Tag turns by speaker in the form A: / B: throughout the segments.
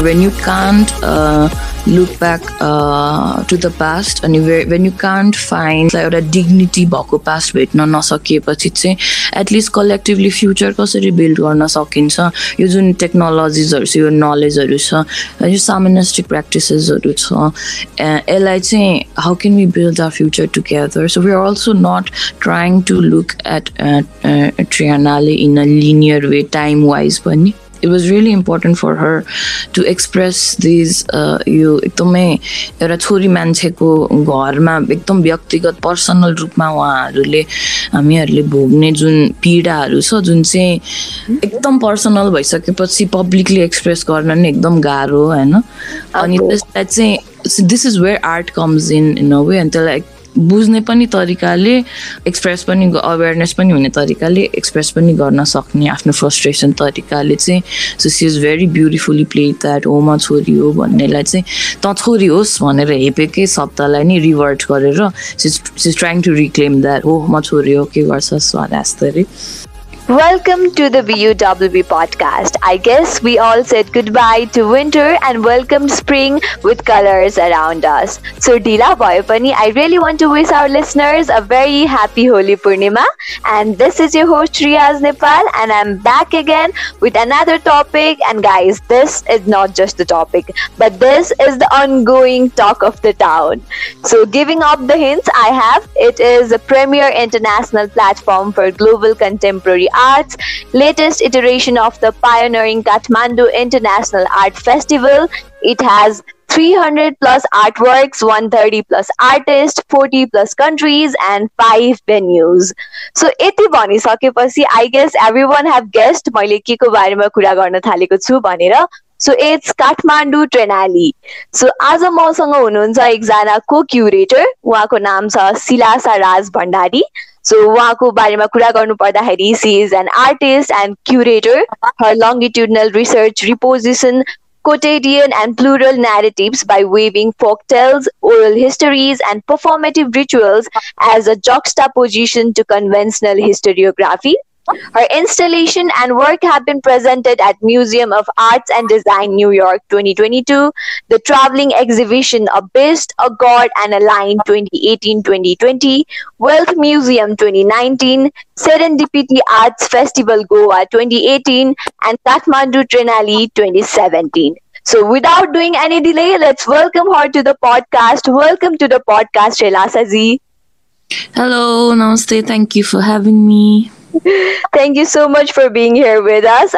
A: when you can't uh, look back uh, to the past अनि when you can't find एउटा dignity भएको past भेट्न नसकिएपछि चाहिँ एटलिस्ट कलेक्टिभली फ्युचर कसरी बिल्ड गर्न सकिन्छ यो जुन टेक्नोलोजिजहरू छ यो नलेजहरू छ यो सामान्यस्टिक प्र्याक्टिसेसहरू छ यसलाई चाहिँ how can we build our future together so we are also not trying to look at ट्रियानाले in a linear way time wise पनि it was really important for her to express these यो एकदमै एउटा छोरी मान्छेको घरमा एकदम व्यक्तिगत personal रूपमा उहाँहरूले हामीहरूले भोग्ने जुन पीडाहरू छ जुन चाहिँ एकदम पर्सनल भइसकेपछि पब्लिकली एक्सप्रेस गर्न नै एकदम गाह्रो होइन अनि त्यसलाई चाहिँ this is where art comes in in a way अनि त्यसलाई बुझ्ने पनि तरिकाले एक्सप्रेस पनि अवेरनेस पनि हुने तरिकाले एक्सप्रेस पनि गर्न सक्ने आफ्नो फ्रस्ट्रेसन तरिकाले चाहिँ so she is very beautifully play that हो म छोरी हो भन्नेलाई चाहिँ त छोरी होस् भनेर हेपेकै शब्दलाई नै रिभर्ट गरेर she's trying to reclaim that हो म छोरी हो के गर्छ स्वाद हाँस्दै
B: Welcome to the VUWB podcast. I guess we all said goodbye to winter and welcomed spring with colors around us. So, Dila Boyapani, I really want to wish our listeners a very happy Holi Purnima. And this is your host, Riyaz Nepal, and I'm back again with another topic. And guys, this is not just the topic, but this is the ongoing talk of the town. So, giving up the hints I have, it is a premier international platform for global contemporary Arts, latest iteration of the pioneering Kathmandu International Art Festival. It has 300 plus artworks, 130 plus artists, 40 plus countries, and 5 venues. So, यति भनिसकेपछि I guess every one have guessed मैले के को बारेमा कुरा गर्न थालेको छु भनेर so it's Kathmandu Triennale so आज मसँग हुनुहुन्छ एकजना को क्युरेटर उहाँको नाम छ सिलासा राज भण्डारी सो उहाँको बारेमा कुरा गर्नु पर्दाखेरि she is an artist and curator her longitudinal research reposition quotidian and plural narratives by weaving folk tales, oral histories, and performative rituals as a juxtaposition to conventional historiography. Her installation and work have been presented at Museum of Arts and Design, New York 2022, the traveling exhibition A Beast, a God and a Line 2018-2020, Wealth Museum 2019, Serendipity Arts Festival Goa 2018, and Kathmandu Trinali 2017. So without doing any delay, let's welcome her to the podcast. Welcome to the podcast, Shailasaji.
A: Hello, Namaste. Thank you for having me.
B: Thank you so much for being here with us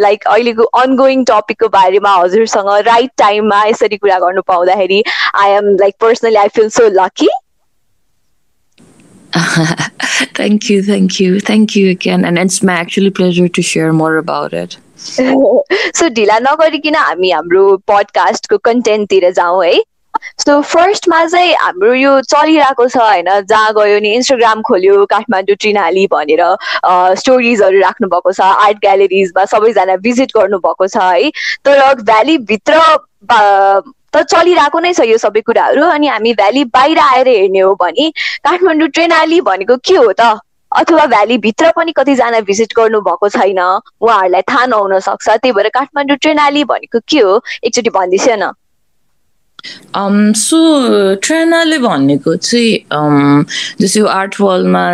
B: like अहिलेको ongoing टपिकको बारेमा हजुरसँग right टाइममा यसरी कुरा गर्नु पाउँदाखेरि I am like personally I feel so lucky
A: thank you, thank you, thank you again. And it's my actually pleasure to share more about it.
B: So ढिला नगरिकन हामी हाम्रो पडकास्टको कन्टेन्टतिर जाउँ है सो फर्स्टमा चाहिँ हाम्रो यो चलिरहेको छ होइन? जहाँ गयो नि इन्स्टाग्राम खोल्यो काठमाडौँ ट्रिनाली भनेर स्टोरिजहरू राख्नु भएको छ आर्ट ग्यालेरिजमा सबैजना भिजिट गर्नुभएको छ है? तर भ्यालीभित्र त चलिरहेको नै छ यो सबै कुराहरू अनि हामी भ्याली बाहिर आएर हेर्ने हो भने काठमाडौँ ट्रेनाली भनेको के हो त? अथवा भ्यालीभित्र पनि कतिजना भिजिट गर्नुभएको छैन? उहाँहरूलाई थाहा नहुन सक्छ त्यही भएर काठमाडौँ ट्रेनाली भनेको के हो? एकचोटि भनिदिनुहोस् न।
A: सो ट्रेनाले भनेको चाहिँ जस्तै यो आर्ट वर्ल्डमा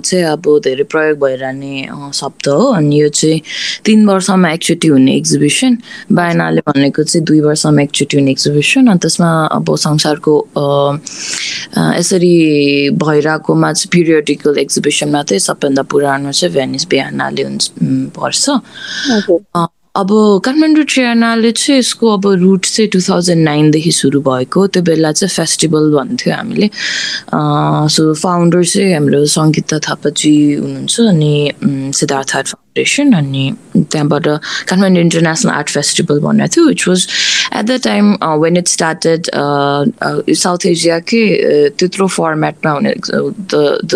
A: चाहिँ अब धेरै प्रयोग भइरहने शब्द हो। अनि यो चाहिँ तिन वर्षमा एकचोटि हुने एक्जिबिसन बायनाले भनेको चाहिँ दुई वर्षमा एकचोटि हुने एक्जिबिसन अनि त्यसमा अब संसारको यसरी भइरहेकोमा चाहिँ पिरियडिकल एक्जिबिसनमा चाहिँ सबभन्दा पुरानो चाहिँ भेनिस बिहानाले हुन्छ पर्छ। अब काठमाडौँ ट्रियानाले चाहिँ यसको अब रुट चाहिँ टु थाउजन्ड नाइनदेखि सुरु भएको। त्यो बेला चाहिँ फेस्टिभल भन्थ्यो हामीले। सो फाउन्डर चाहिँ हाम्रो सङ्गीता थापाजी हुनुहुन्छ अनि सिद्धार्थ आर्ट फाउन्डेसन अनि त्यहाँबाट काठमाडौँ इन्टरनेसनल आर्ट फेस्टिभल भनेको थियो which was at the time when it started South एसियाकै त्यत्रो फर्मेटमा हुने the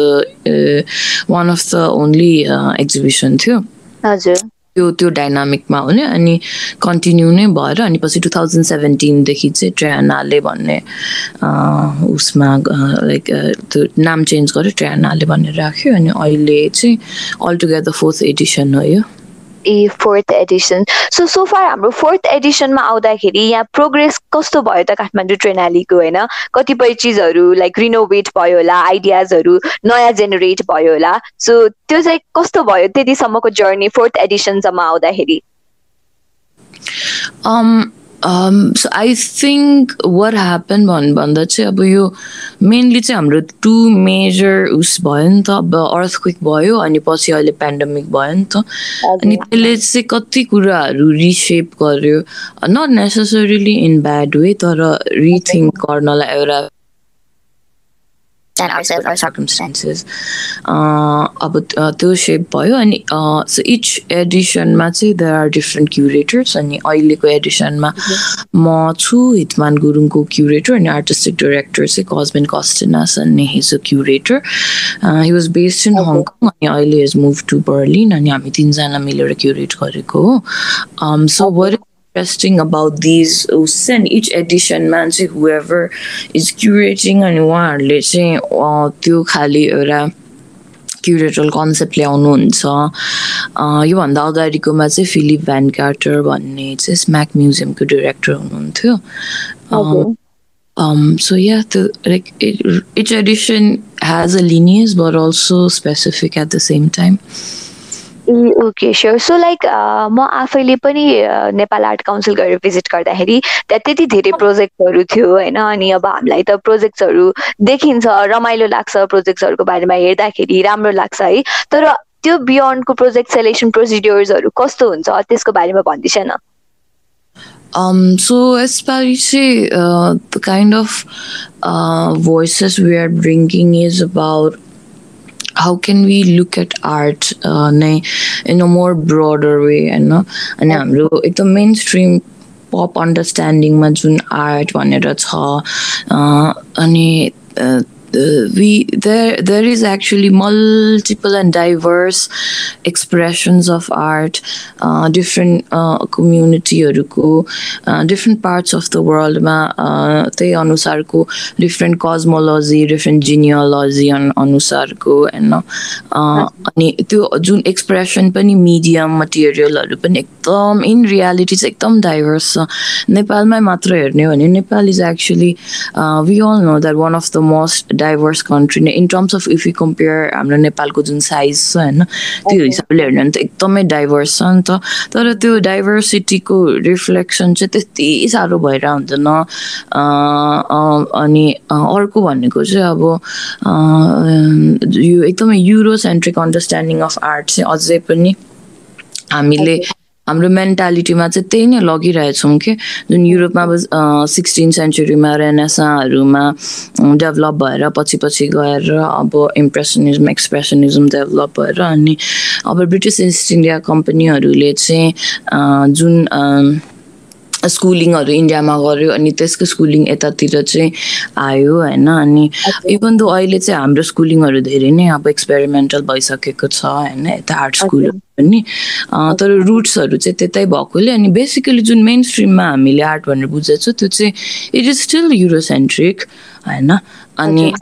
A: one of the only exhibition थियो।
B: हजुर।
A: त्यो त्यो डाइनामिकमा हुने अनि कन्टिन्यू नै भएर अनि पछि टु थाउजन्ड सेभेन्टिनदेखि चाहिँ ट्रेनाले भन्ने उसमा लाइक त्यो नाम चेन्ज गर्यो ट्रेनाले भनेर राख्यो अनि अहिले चाहिँ अल टुगेदर फोर्थ एडिसन हो यो।
B: ए fourth edition so so far हाम्रो फोर्थ एडिसनमा आउँदाखेरि यहाँ प्रोग्रेस कस्तो भयो त काठमाडौँ ट्रेनालीको होइन? कतिपय चिजहरू लाइक रिनोभेट भयो होला आइडियाजहरू नयाँ जेनेरेट भयो होला। सो त्यो चाहिँ कस्तो भयो त्यतिसम्मको जर्नी फोर्थ एडिसनसम्म आउँदाखेरि?
A: Um um, so I think what happened भन्दा चाहिँ अब यो मेनली चाहिँ हाम्रो टु मेजर उस भयो नि त अब अर्थक्विक भयो अनि पछि अहिले पेन्डेमिक भयो नि त अनि त्यसले चाहिँ कति कुराहरू रिसेप गर्यो not necessarily in bad way तर रिथिङ्क गर्नलाई एउटा and ourselves, our circumstances. अब त्यो सेप भयो अनि सो इच एडिसनमा चाहिँ देयर आर डिफ्रेन्ट क्युरेटर्स अनि अहिलेको एडिसनमा म छु हितमान गुरुङको क्युरेटर अनि आर्टिस्टिक डाइरेक्टर चाहिँ कस्बिन कस्टिनास अनि his a curator he was based in Hong Kong अनि अहिले हेज मुभ टु बर्लिन अनि हामी तिनजना मिलेर क्युरेट गरेको हो so were interesting about these and each edition man चाहिँ whoever is curating अनि उहाँहरूले चाहिँ त्यो खालि एउटा क्युरेटल कन्सेप्ट ल्याउनुहुन्छ योभन्दा अगाडिकोमा चाहिँ फिलिप भ्यान कार्टर भन्ने चाहिँ स्म्याक म्युजियमको डिरेक्टर हुनुहुन्थ्यो Um, so yeah, the like it, each edition has a lineage, but also specific at the same time.
B: Okay sure so like म आफैले पनि नेपाल आर्ट काउन्सिल गएर भिजिट गर्दाखेरि त्यहाँ त्यति धेरै प्रोजेक्टहरू थियो होइन? अनि अब हामीलाई त प्रोजेक्ट्सहरू देखिन्छ रमाइलो लाग्छ प्रोजेक्ट्सहरूको बारेमा हेर्दाखेरि राम्रो लाग्छ है? तर त्यो बियोन्डको प्रोजेक्ट सेलेक्सन प्रोसिड्युर्सहरू कस्तो हुन्छ? त्यसको बारेमा भन्दैछ न।
A: Um, so especially uh, the kind of uh, voices we are bringing is about how can we look at art uh, in a more broader way होइन अनि हाम्रो एकदम मेन स्ट्रिम पप अन्डरस्ट्यान्डिङमा जुन आर्ट भनेर छ अनि we there there is actually multiple and diverse expressions of art. Uh, different uh, communityहरूको uh, different parts of the वर्ल्डमा त्यही अनुसारको डिफ्रेन्ट कस्मोलोजी डिफ्रेन्ट जिनियोलोजी अनुसारको होइन अनि त्यो जुन एक्सप्रेसन पनि मिडियम मटेरियलहरू पनि एकदम इन रियालिटी चाहिँ एकदम डाइभर्स छ नेपालमै मात्र हेर्ने हो भने Nepal is actually we all know that one of the most diverse country नै in terms of if you compare हाम्रो नेपालको जुन साइज छ होइन त्यो हिसाबले हेर्ने भने त एकदमै डाइभर्स छ नि त तर त्यो डाइभर्सिटीको रिफ्लेक्सन चाहिँ त्यति साह्रो भएर हुँदैन अनि अर्को भनेको चाहिँ अब यो एकदमै युरोसेन्ट्रिक अन्डरस्ट्यान्डिङ अफ आर्ट चाहिँ अझै पनि हामीले हाम्रो मेन्टालिटीमा चाहिँ त्यही नै लगिरहेछौँ कि जुन युरोपमा अब सिक्सटिन सेन्चुरीमा रेनेसाहरूमा डेभलप भएर पछि पछि गएर अब इम्प्रेसनिजम एक्सप्रेसनिजम डेभलप भएर अनि अब ब्रिटिस इस्ट इन्डिया कम्पनीहरूले चाहिँ जुन स्कुलिङहरू इन्डियामा गऱ्यो अनि त्यसको स्कुलिङ यतातिर चाहिँ आयो होइन अनि इभन दो अहिले चाहिँ हाम्रो स्कुलिङहरू धेरै नै अब एक्सपेरिमेन्टल भइसकेको छ होइन यता आर्ट स्कुलहरू पनि। तर रुट्सहरू चाहिँ त्यतै भएकोले अनि बेसिकली जुन मेन स्ट्रिममा हामीले आर्ट भनेर बुझेको त्यो चाहिँ इट इज स्टिल युरोसेन्ट्रिक होइन? अनि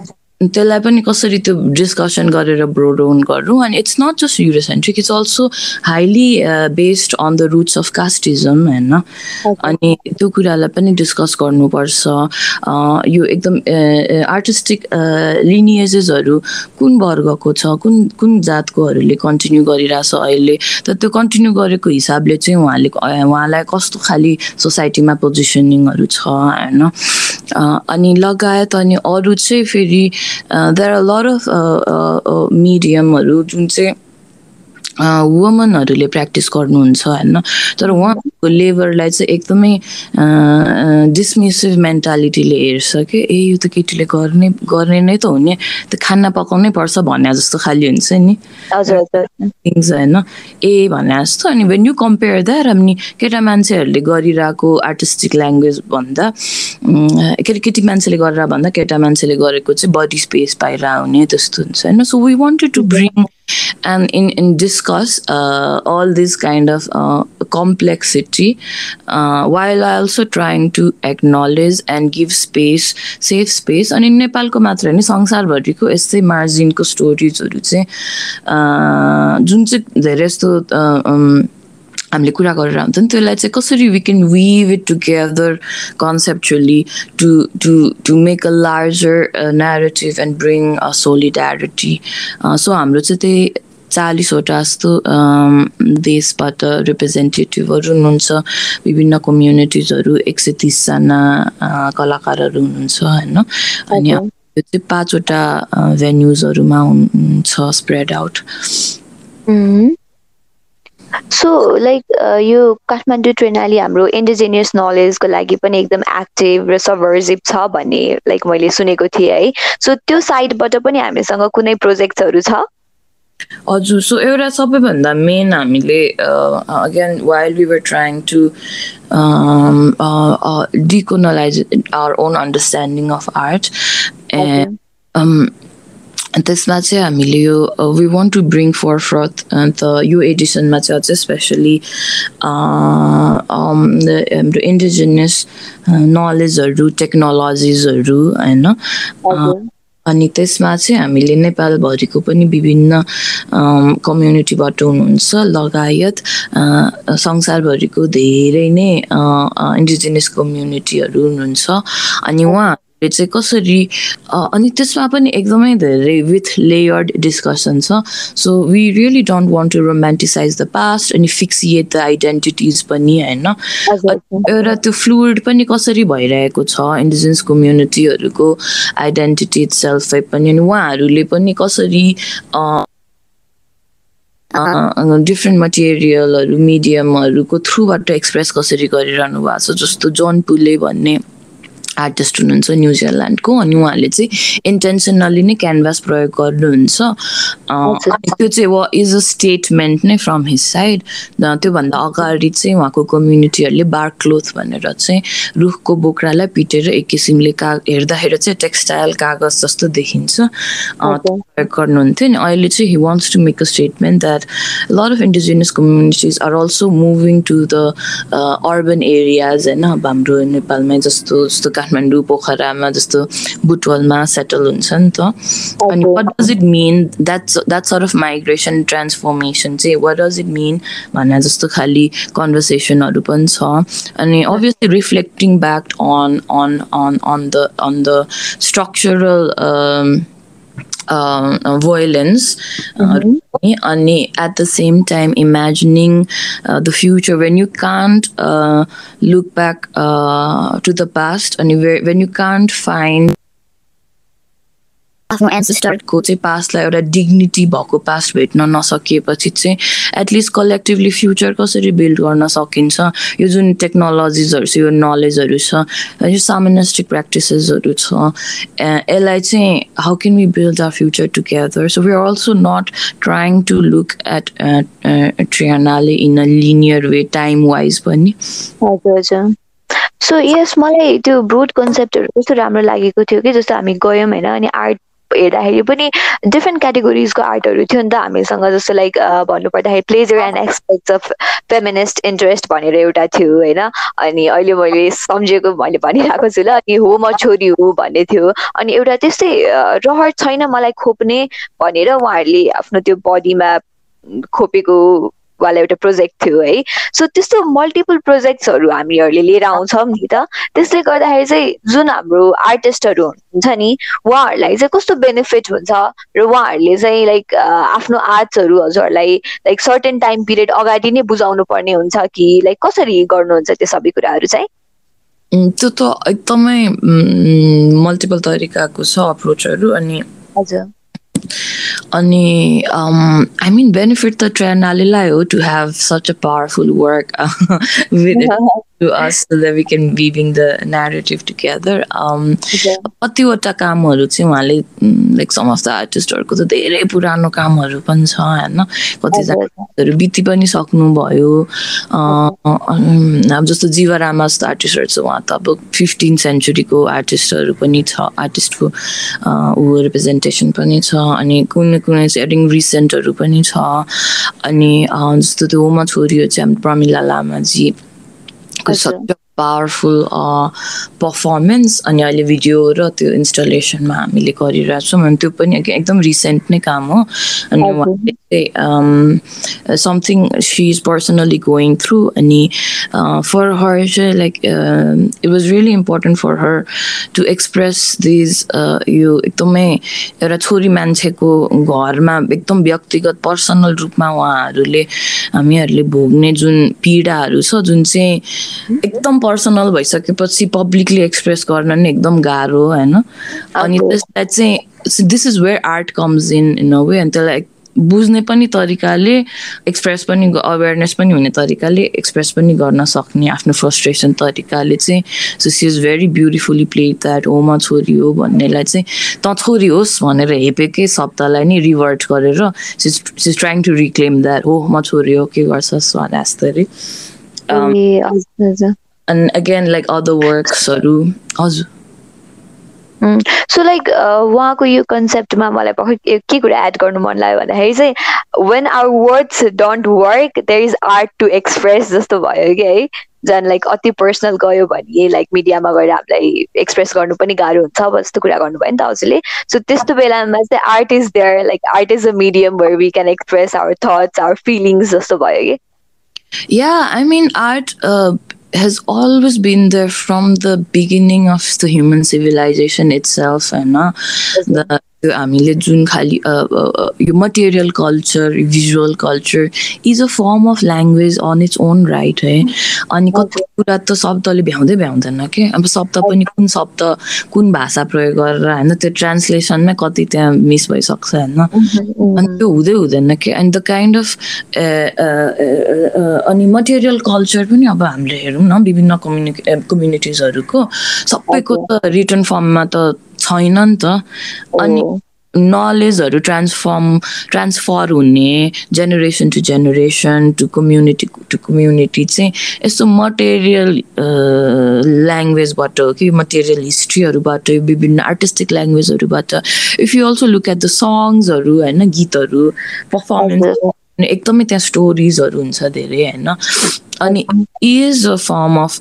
A: त्यसलाई पनि कसरी त्यो डिस्कसन गरेर ब्रोडाउन गरौँ अनि it's not just Eurocentric it's also highly based on the roots of casteism होइन अनि त्यो कुरालाई पनि डिस्कस गर्नुपर्छ। यो एकदम आर्टिस्टिक लिनिएजेसहरू कुन वर्गको छ? कुन कुन जातकोहरूले कन्टिन्यू गरिरहेछ अहिले? त त्यो कन्टिन्यू गरेको हिसाबले चाहिँ उहाँले उहाँलाई कस्तो खालि सोसाइटीमा पोजिसनिङहरू छ होइन अनि लगायत अनि अरू चाहिँ फेरि देयर आर लर अफ मिडियमहरू जुन चाहिँ वुमनहरूले प्र्याक्टिस गर्नुहुन्छ होइन? तर उहाँको लेबरलाई चाहिँ एकदमै डिसमिसिभ मेन्टालिटीले हेर्छ कि? ए यो त केटीले गर्ने गर्ने नै त हुने त्यो खाना पकाउनै पर्छ भने जस्तो खालि हुन्छ नि। थिङ्स होइन? ए भने जस्तो। अनि वेन यु कम्पेयर द्याट अनि केटा मान्छेहरूले गरिरहेको आर्टिस्टिक ल्याङ्ग्वेज भन्दा केटा केटी मान्छेले गरेर भन्दा केटा मान्छेले गरेको चाहिँ बडी स्पेस पाएर आउने त्यस्तो हुन्छ होइन? So we wanted to bring in discuss uh, all this kind of uh, complexity uh, while also trying to acknowledge and give space safe space अनि नेपालको मात्र होइन संसारभरिको यस्तै मार्जिनको स्टोरिजहरू चाहिँ जुन चाहिँ धेरै जस्तो हामीले कुरा गरेर हुन्छ नि त्यसलाई चाहिँ कसरी we can weave it together conceptually to to to make a larger narrative and bring a solidarity so हाम्रो चाहिँ त्यही चालिसवटा जस्तो देशबाट रिप्रेजेन्टेटिभहरू हुनुहुन्छ विभिन्न कम्युनिटिजहरू एक सय तिसजना कलाकारहरू हुनुहुन्छ होइन? अनि यो चाहिँ पाँचवटा भेन्युजहरूमा हुन्छ स्प्रेड आउट
B: सो लाइक यो काठमाडौँ ट्रेनाली हाम्रो इन्डिजिनियस नलेजको लागि पनि एकदम एक्टिभ र सबर्जिभ छ भन्ने लाइक मैले सुनेको थिएँ है। सो त्यो साइडबाट पनि हामीसँग कुनै प्रोजेक्टहरू छ?
A: हजुर सो एउटा सबैभन्दा मेन हामीले again while we were trying to decolonise our own understanding of art and त्यसमा चाहिँ हामीले यो we want to bring for forth अन्त यो एडिसनमा चाहिँ अझै स्पेसली हाम्रो इन्डिजिनियस नलेजहरू टेक्नोलोजिजहरू होइन अनि त्यसमा चाहिँ हामीले नेपालभरिको पनि विभिन्न कम्युनिटीबाट हुनुहुन्छ लगायत संसारभरिको धेरै नै इन्डिजिनियस कम्युनिटीहरू हुनुहुन्छ अनि उहाँ चाहिँ कसरी अनि त्यसमा पनि एकदमै धेरै विथ लेयर्ड डिस्कसन छ। So we really don't want to romanticise the past अनि फिक्सिएट द आइडेन्टिटिज पनि होइन? एउटा त्यो फ्लुइड पनि कसरी भइरहेको छ इन्डिजिनियस कम्युनिटीहरूको आइडेन्टिटी सेल्फै पनि अनि उहाँहरूले पनि कसरी डिफ्रेन्ट मटेरियलहरू मिडियमहरूको थ्रुबाट एक्सप्रेस कसरी गरिरहनु भएको छ जस्तो जोन पुले भन्ने। आर्टिस्ट हुनुहुन्छ न्युजिल्यान्डको अनि उहाँले चाहिँ इन्टेन्सनली नै क्यानभास प्रयोग गर्नुहुन्छ त्यो चाहिँ वा इज अ स्टेटमेन्ट नै फ्रम हिज साइड त्योभन्दा अगाडि चाहिँ उहाँको कम्युनिटीहरूले बार्क क्लोथ भनेर चाहिँ रुखको बोक्रालाई पिटेर एक किसिमले का हेर्दाखेरि चाहिँ टेक्सटाइल कागज जस्तो देखिन्छ प्रयोग गर्नुहुन्थ्यो नि अहिले चाहिँ he wants to make a statement that lot of indigenous communities are also moving to the urban areas होइन अब हाम्रो नेपालमै जस्तो जस्तो काठमाडौँ पोखरामा जस्तो बुटवलमा सेटल हुन्छ नि त। अनि what does it mean that's that sort of migration transformation चाहिँ वाट डज इट मिन भने जस्तो खालि कन्भर्सेसनहरू पनि छ। अनि obviously reflecting back on on on on the on the structural uh, violence mm-hmm. uh, and at the same time imagining uh, the future when you can't uh, look back uh, to the past and when you can't find आफ्नो एन्सेस्टरको चाहिँ पास्टलाई एउटा dignity भएको past भेट्न नसकिएपछि चाहिँ at least collectively future कसरी build गर्न सकिन्छ? यो जुन टेक्नोलोजिजहरू छ यो नलेजहरू छ यो सामानिस्टिक प्र्याक्टिसेसहरू छ यसलाई चाहिँ how can we build our future together so we are also not trying to look at ट्रियानाले in a linear way time wise पनि।
B: सो यस मलाई त्यो ब्रोड कन्सेप्टहरू कस्तो राम्रो लागेको थियो कि जस्तो हामी गयौँ होइन अनि आर्ट हेर्दाखेरि पनि डिफ्रेन्ट क्याटेगोरिजको आर्टहरू थियो नि त हामीसँग जस्तो लाइक भन्नुपर्दाखेरि pleasure and aspects of feminist interest भनेर एउटा थियो होइन? अनि अहिले मैले सम्झेको मैले भनिरहेको छु ल अनि हो म छोरी हो भन्ने थियो। अनि एउटा त्यस्तै रहर छैन मलाई खोप्ने भनेर उहाँहरूले आफ्नो त्यो बडीमा खोपेको वाला एउटा प्रोजेक्ट थियो है। सो त्यस्तो मल्टिपल प्रोजेक्ट्सहरू हामीहरूले लिएर आउँछौँ नि त। त्यसले गर्दाखेरि चाहिँ जुन हाम्रो आर्टिस्टहरू हुन्छ नि उहाँहरूलाई चाहिँ कस्तो बेनिफिट हुन्छ र उहाँहरूले चाहिँ लाइक आफ्नो आर्ट्सहरू हजुरहरूलाई लाइक सर्टेन टाइम पिरियड अगाडि नै बुझाउनु पर्ने हुन्छ कि लाइक कसरी गर्नुहुन्छ त्यो सबै कुराहरू चाहिँ?
A: त्यो त एकदमै मल्टिपल तरिकाको छ अप्रोचहरू अनि
B: हजुर।
A: अनि आई मिन बेनिफिट त ट्रेनालीलाई हो to have such a powerful work with so that we can weaving the narrative together. Um, कतिवटा कामहरू चाहिँ उहाँले लाइक सम अफ द आर्टिस्टहरूको त धेरै पुरानो कामहरू पनि छ होइन कतिजनाहरू बिति पनि सक्नुभयो अब जस्तो जीवरामा जस्तो आर्टिस्टहरू छ उहाँ त अब फिफ्टिन सेन्चुरीको आर्टिस्टहरू पनि छ आर्टिस्टको ऊ रिप्रेजेन्टेसन पनि छ अनि कुनै कुनै चाहिँ एडिङ रिसेन्टहरू पनि छ। अनि जस्तो त्यो होमा छोरीहरू चाहिँ हाम्रो Pramila Lama ji such powerful performance अनि अहिले भिडियो र त्यो इन्स्टलेसनमा हामीले गरिरहेको छौँ अनि त्यो पनि एकदम रिसेन्ट नै काम हो। अनि um, something she's personally going through and uh, for her like um, it was really important for her to express these यो एकदमै एउटा छोरी मान्छेको घरमा एकदम व्यक्तिगत पर्सनल रूपमा उहाँहरूले हामीहरूले भोग्ने जुन पीडाहरू छ जुन चाहिँ एकदम पर्सनल भइसकेपछि पब्लिकली एक्सप्रेस गर्न नि एकदम गाह्रो होइन अनि त्यसलाई चाहिँ this is where art comes in in a way अनि त्यसलाई बुझ्ने पनि तरिकाले एक्सप्रेस पनि अवेरनेस पनि हुने तरिकाले एक्सप्रेस पनि गर्न सक्ने आफ्नो फ्रस्ट्रेसन तरिकाले चाहिँ so she is very beautifully play that हो म छोरी हो भन्नेलाई चाहिँ त छोरी होस् भनेर हेपेकै शब्दलाई नै रिभर्ट गरेर she's trying to reclaim that हो म छोरी हो के गर्छस् भने एन्ड अगेन लाइक अदर वर्क्सहरू हजुर
B: सो लाइक उहाँको यो कन्सेप्टमा मलाई भर्खर के कुरा एड गर्नु मन लाग्यो भन्दाखेरि चाहिँ when our words don't work there is art to express जस्तो भयो कि है। झन् लाइक अति पर्सनल गयो भने लाइक मिडियामा गएर हामीलाई एक्सप्रेस गर्नु पनि गाह्रो हुन्छ अब जस्तो कुरा गर्नुभयो नि त हजुरले। सो त्यस्तो बेलामा चाहिँ art is there like art is a medium where we can express our thoughts our feelings जस्तो भयो कि।
A: I mean, art uh, has always been there from the beginning of the human civilization itself and uh, the हामीले जुन खालि यो material culture visual culture is a form of language on its own right है। अनि कति कुरा त शब्दले भ्याउँदै भ्याउँदैन कि? अब शब्द पनि कुन शब्द कुन भाषा प्रयोग गरेर होइन त्यो ट्रान्सलेसनमै कति त्यहाँ मिस भइसक्छ होइन। अनि त्यो हुँदै हुँदैन कि? एन्ड द काइन्ड अफ अनि मटेरियल कल्चर पनि अब हामीले हेरौँ न विभिन्न कम्युनि कम्युनिटिजहरूको सबैको त रिटर्न फर्ममा त छैन नि त अनि नलेजहरू ट्रान्सफर्म ट्रान्सफर हुने generation to generation to community to community चाहिँ यस्तो मटेरियल ल्याङ्ग्वेजबाट हो कि मटेरियल हिस्ट्रीहरूबाट विभिन्न artistic ल्याङ्ग्वेजहरूबाट if you also look at the सङ्ग्सहरू होइन गीतहरू पर्फर्मेन्स एकदमै त्यहाँ स्टोरिजहरू हुन्छ धेरै होइन। अनि is a form of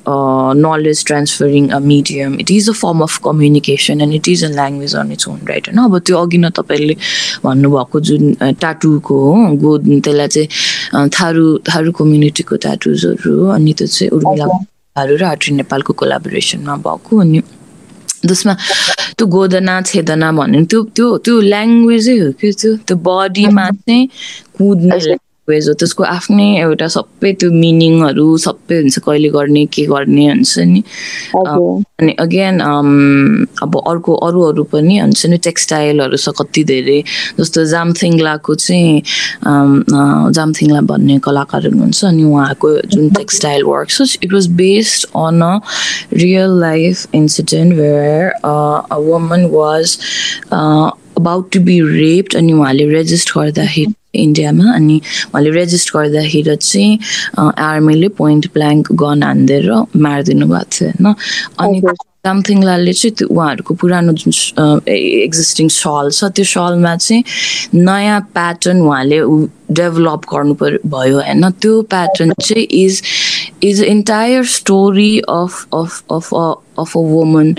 A: knowledge transferring a medium it is a form of communication and it is a language on its own right होइन अब त्यो अघि न तपाईँले भन्नुभएको जुन टाटुको हो गो त्यसलाई चाहिँ थारू थारू कम्युनिटीको ट्याटुजहरू अनि त्यो चाहिँ उर्मिलाहरू र हाट्री नेपालको कोलाबोरेसनमा भएको अनि त्यसमा त्यो गोदना छेदना भन्ने त्यो त्यो त्यो ल्याङ्ग्वेजै हो कि त्यो त्यो बडीमा चाहिँ कुद्ने ल्याङ्ग्वेज हो त्यसको आफ्नै एउटा सबै त्यो मिनिङहरू सबै हुन्छ कहिले गर्ने के गर्ने हुन्छ नि। अनि अगेन अब अर्को अरू अरू पनि हुन्छ नि टेक्सटाइलहरू छ कति धेरै। जस्तो जामथिङलाको चाहिँ जामथिङला भन्ने कलाकार हुनुहुन्छ अनि उहाँको जुन टेक्सटाइल वर्क छ it was based on a real life incident where a woman was about to be raped अनि उहाँले रेजिस्ट गर्दाखेरि इन्डियामा अनि उहाँले रेजिस्ट गर्दाखेरि चाहिँ आर्मीले पोइन्ट ब्ल्याङ्क गन हानिदिएर मारिदिनु भएको थियो होइन? अनि सामथिङलालले चाहिँ त्यो उहाँहरूको पुरानो जुन एक्जिस्टिङ सल छ त्यो सलमा चाहिँ नयाँ प्याटर्न उहाँले डेभलप गर्नु पर्यो भयो होइन? त्यो प्याटर्न चाहिँ is is entire story of of of of a woman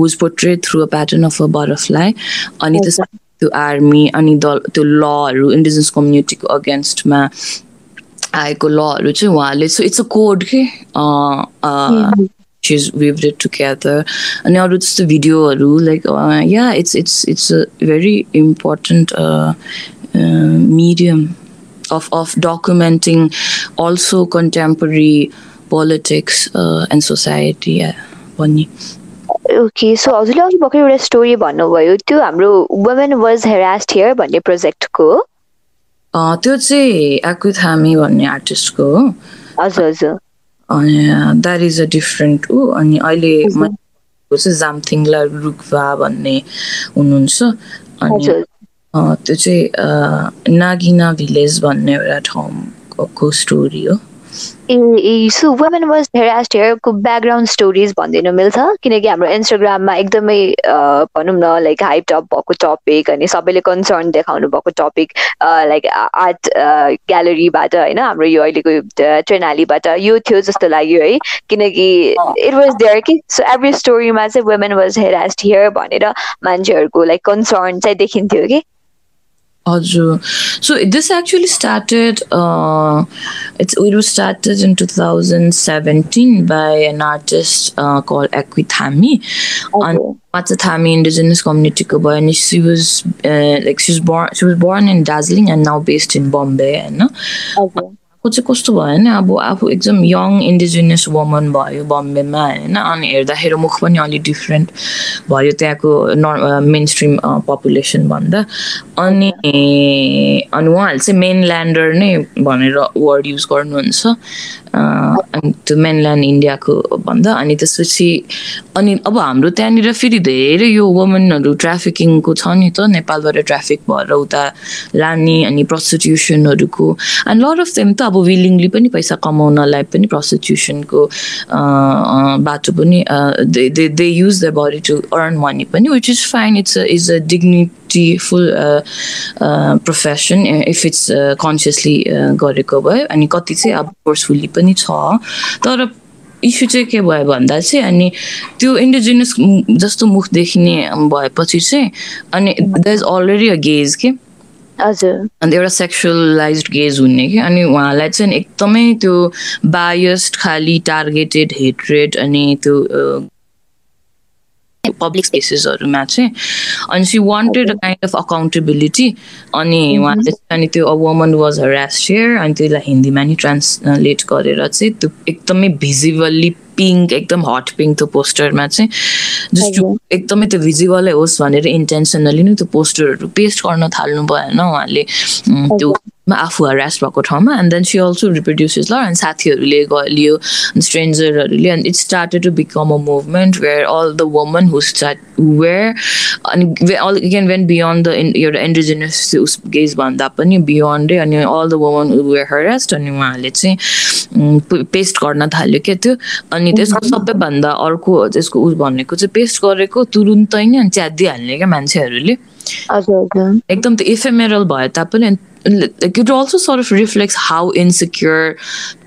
A: was portrait through a pattern of a butterfly अनि त्यस त्यो आर्मी अनि द त्यो लहरू इन्डिजिनस कम्युनिटीको अगेन्स्टमा आएको लहरू चाहिँ उहाँले सो इट्स अ कोड के she's weaved it together. And अरू त्यस्तो भिडियोहरू like yeah it's it's it's a very important medium of, of documenting also contemporary politics uh, and society.
B: Okay so हजुरले अघि भर्खर एउटा स्टोरी भन्नुभयो। त्यो हाम्रो वुमेन वाज हेरास्ड हियर भन्ने प्रोजेक्टको
A: त्यो चाहिँ आकु थामी भन्ने आर्टिस्टको हो।
B: हजुर हजुर।
A: अनि द्याट इज अ डिफरेन्ट ऊ अनि अहिले चाहिँ जामथिङला रुकवा भन्ने हुनुहुन्छ। अनि त्यो चाहिँ नागिना भिलेज भन्ने एउटा ठाउँको स्टोरी हो।
B: Uh so women was harassed हेयरको ब्याकग्राउन्ड स्टोरिज भनिदिनु मिल्छ? किनकि हाम्रो इन्स्टाग्राममा एकदमै भनौँ न लाइक हाइप टप भएको टपिक अनि सबैले कन्सर्न देखाउनु भएको टपिक लाइक आर्ट ग्यालरीबाट होइन? हाम्रो यो अहिलेको ट्रेनालीबाट यो थियो जस्तो लाग्यो है। किनकि इट वाज देयर कि? सो एभ्री स्टोरीमा चाहिँ वुमेन वाज हेरास्ड हियर भनेर मान्छेहरूको लाइक कन्सर्न चाहिँ देखिन्थ्यो कि?
A: हजुर so this actually started uh, it's it was started in 2017 by an artist uh, called Equithami
B: Okay.
A: Matsatami indigenous community ko boy and she was uh, like she was born she was born in Darjeeling and now based in Bombay and
B: हजुर
A: को चाहिँ कस्तो भयो भने अब आफू एकदम young indigenous woman भयो बम्बेमा होइन अनि हेर्दाखेरि मुख पनि अलिक डिफ्रेन्ट भयो त्यहाँको नर् मेन स्ट्रिम पपुलेसन भन्दा अनि अनि उहाँहरूले चाहिँ मेन ल्यान्डर नै भनेर वर्ड युज गर्नुहुन्छ अनि त्यो मेनल्यान्ड इन्डियाको भन्दा अनि त्यसपछि अनि अब हाम्रो त्यहाँनिर फेरि धेरै यो वुमेनहरू ट्राफिकिङको छ नि त नेपालबाट ट्राफिक भएर उता लाने अनि प्रस्टिट्युसनहरूको एन्ड लट अफ देम त अब विलिङली पनि पैसा कमाउनलाई पनि प्रस्टिट्युसनको बाटो पनि they they use the body to earn money पनि which is fine it's is a dignitiful profession if it's consciously गरेको भयो अनि कति चाहिँ अब फोर्सफुल्ली पनि छ। तर इस्यु चाहिँ के भयो भन्दा चाहिँ अनि त्यो इन्डिजिनियस जस्तो मुख देखिने भएपछि चाहिँ अनि the is already a gaze के? अन्त एउटा सेक्सुअलाइज गेज हुने कि? अनि उहाँलाई चाहिँ एकदमै त्यो बायस्ड खालि टार्गेटेड हेट्रेड अनि त्यो पब्लिक स्पेसेसहरूमा चाहिँ अनि she wanted a kind of accountability अनि उहाँले चाहिँ अनि त्यो a woman was harass here अनि त्यसलाई हिन्दीमा नि ट्रान्सलेट गरेर चाहिँ त्यो एकदमै भिजिबल्ली पिङ्क एकदम हट पिङ्क त्यो पोस्टरमा चाहिँ। जस्ट
B: हजुर।
A: एकदमै त्यो भिजिबलै होस् भनेर इन्टेन्सनली नै त्यो पोस्टरहरू पेस्ट गर्न थाल्नु भएन उहाँले। त्यो आफू हरास भएको ठाउँमा। And then she also reproduces ल अनि साथीहरूले लियो स्ट्रेन्जरहरूले अनि it started to become a movement where all the woman who start where अनि all again when beyond the एउटा इन्डिजिनियस उस गेज भन्दा पनि बियोन्डै अनि all the woman were harassed अनि उहाँहरूले चाहिँ पेस्ट गर्न थाल्यो क्या त्यो। अनि त्यसको सबैभन्दा अर्को त्यसको उस भनेको चाहिँ पेस्ट गरेको तुरुन्तै नै अनि च्यादिहाल्ने क्या मान्छेहरूले। एकदम त्यो इफेमेरल भए तापनि like it also sort of reflects how insecure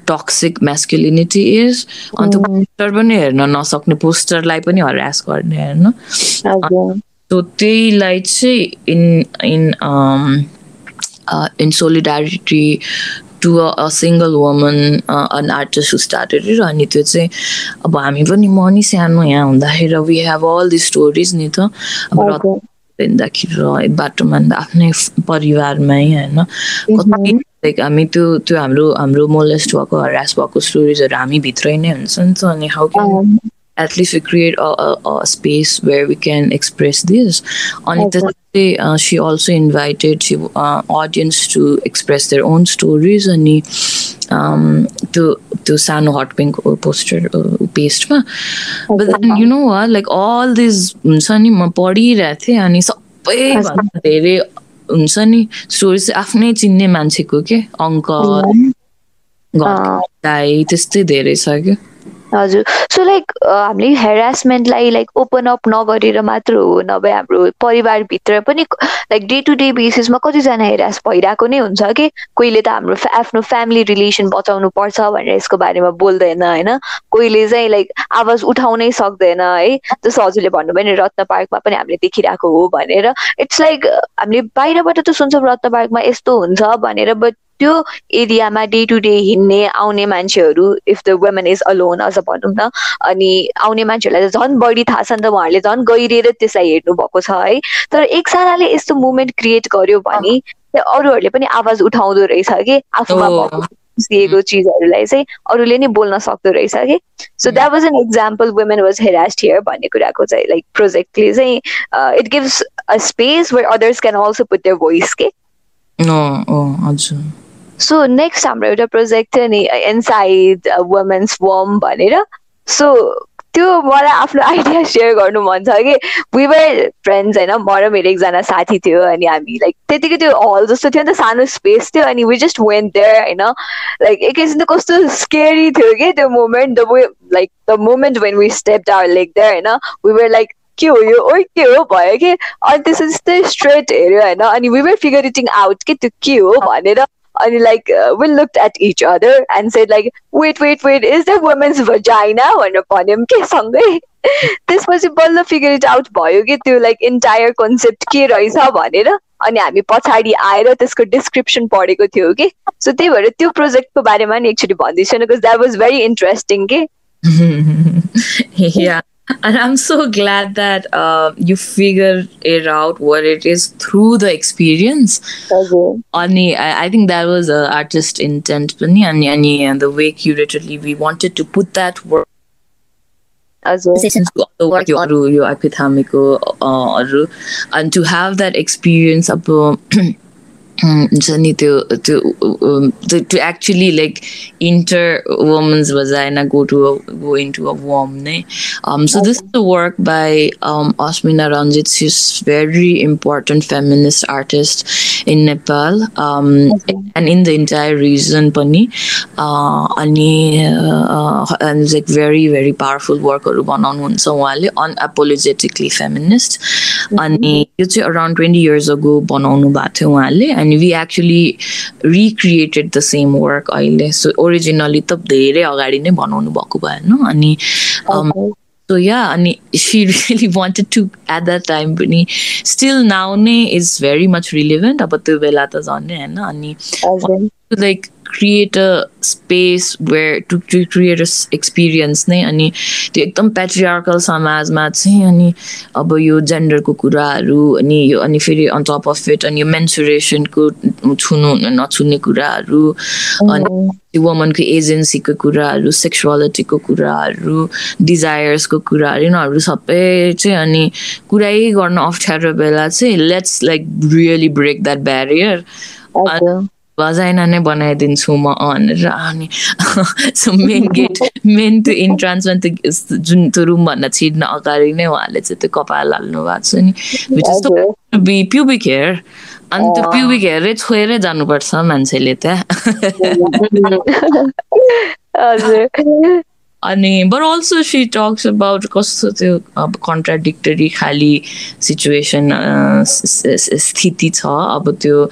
A: toxic masculinity is अन्त पोस्टर पनि हेर्न नसक्ने पोस्टरलाई पनि हरास गर्ने हेर्न
B: हजुर।
A: सो त्यहीलाई चाहिँ in in in solidarity to a single woman on artist who started it अनि त्यो चाहिँ अब हामी पनि म नि सानो यहाँ हुँदाखेरि we have all the stories नि त। अब हिँड्दाखेरि बाटोमा आफ्नै परिवारमै होइन। कति लाइक हामी त्यो त्यो हाम्रो हाम्रो मोलेस्ट भएको हरास भएको स्टोरिजहरू हामी भित्रै नै हुन्छ नि त अनि how
B: can
A: at least we create a, a, a space where we can express this. On
B: Okay.
A: uh, she also invited she, uh, audience to express their own stories and um, to to Sano Hot Pink poster uh, paste ma. But then you know what? Like all these हुन्छ नि म पढिरहेको थिएँ अनि सबैभन्दा धेरै हुन्छ नि स्टोरी चाहिँ आफ्नै चिन्ने मान्छेको के अङ्कल दाई त्यस्तै धेरै छ क्या
B: हजुर। सो लाइक हामीले हेरासमेन्टलाई लाइक ओपन अप नगरेर मात्र हो नभए हाम्रो परिवारभित्र पनि लाइक डे टु डे बेसिसमा कतिजना हेरास भइरहेको नै हुन्छ कि? कोहीले त हाम्रो आफ्नो फ्यामिली रिलेसन बचाउनु पर्छ भनेर यसको बारेमा बोल्दैन होइन? कोहीले चाहिँ लाइक आवाज उठाउनै सक्दैन है? जस्तो हजुरले भन्नुभयो नि रत्न पार्कमा पनि हामीले देखिरहेको हो भनेर। इट्स लाइक हामीले बाहिरबाट त सुन्छौँ रत्न पार्कमा यस्तो हुन्छ भनेर बट त्यो एरियामा डे टु डे हिँड्ने आउने मान्छेहरू if the women is alone अझ भनौँ न अनि आउने मान्छेहरूलाई झन् बढी थाहा छ नि त उहाँहरूले झन् गहिरिएर त्यसलाई हेर्नु भएको छ है। तर एकजनाले यस्तो मुभमेन्ट क्रिएट गर्यो भने अरूहरूले पनि आवाज उठाउँदो रहेछ कि आफूमा सिएको चिजहरूलाई चाहिँ अरूले नै बोल्न सक्दो रहेछ कि। So that was an example women was harassed here भन्ने कुराको चाहिँ लाइक प्रोजेक्टले चाहिँ it gives a space where others can also put their voice के?
A: हजुर।
B: सो नेक्स्ट हाम्रो एउटा प्रोजेक्ट थियो नि इनसाइड वुमेन्स वम भनेर। सो त्यो मलाई आफ्नो आइडिया सेयर गर्नु मन छ कि वर फ्रेन्ड्स होइन। म र मेरो एकजना साथी थियो अनि हामी लाइक त्यतिकै त्यो हल जस्तो थियो नि त सानो स्पेस थियो अनि वी जस्ट वेन्ट देयर होइन। लाइक एकैछिन त कस्तो स्केरी थियो कि त्यो moment the way like the moment when we step our leg there होइन। वी वर लाइक के हो यो? ओइ के हो? भयो कि? अनि त्यसपछि त्यस्तै स्ट्रेट हेऱ्यो होइन। अनि we were figuring out कि त्यो के हो भनेर अनि like uh, we looked at each other and said like wait wait wait is that woman's vagina भनेर भन्यौँ के सँगै त्यसपछि बल्ल फिगर इट आउट भयो कि त्यो लाइक इन्टायर कन्सेप्ट के रहेछ भनेर अनि हामी पछाडि आएर त्यसको डिस्क्रिप्सन पढेको थियो कि सो त्यही भएर त्यो प्रोजेक्टको बारेमा नि एकचोटि भनिदिन्छु because that was very interesting के
A: yeah. and i'm so glad that uh, you figured it out what it is through the experience
B: Okay.
A: Ani, I, I think that was uh, artist intent पनि अनि अनि and the way curatedly we wanted to put that work
B: हजुर
A: the work यो अरू यो आपिथामीको अरू and to have that experience अब हुन्छ नि त्यो त्यो to actually like enter woman's vagina go to a, go into a womb ne? um so this is the work by um Osmina Ranjit she's very important feminist artist in Nepal um and in the entire region pani uh, अनि and it's like very very powerful workहरू बनाउनुहुन्छ उहाँले unapologetically feminist अनि यो चाहिँ around 20 years ago बनाउनु भएको थियो उहाँले and we actually recreated the same work अहिले so originally त धेरै अगाडि नै बनाउनु भएको भएन अनि um, so yeah अनि she really wanted to at that time पनि still now नै is very much relevant अब त्यो बेला त झन् होइन अनि like create a space where to, to create a s- experience नै अनि त्यो एकदम पेट्रिआर्कल समाजमा चाहिँ अनि अब यो जेन्डरको कुराहरू अनि यो अनि फेरि अन टप अफ इट अनि यो मेन्सुरेसनको छुनु नछुने कुराहरू अनि वुमनको एजेन्सीको कुराहरू सेक्सुअलिटीको कुराहरू डिजायर्सको कुराहरू यिनीहरू सबै चाहिँ अनि कुरै गर्न अप्ठ्यारो बेला चाहिँ let's like really break that
B: barrier
A: vagina नै बनाइदिन्छु म भनेर अनि सो मेन गेट मेन त्यो इन्ट्रान्समा त्यो जुन त्यो रुमभन्दा छिर्न अगाडि नै उहाँले चाहिँ त्यो कपाल हाल्नु भएको छ नि।
B: हजुर।
A: बी प्युबिक हेयर अनि त्यो प्युबिक हेयरै छोएरै जानुपर्छ मान्छेले त्यहाँ अनि but also she talks about कस्तो त्यो अब कन्ट्राडिक्टरी खाली सिचुएसन स्थिति छ अब त्यो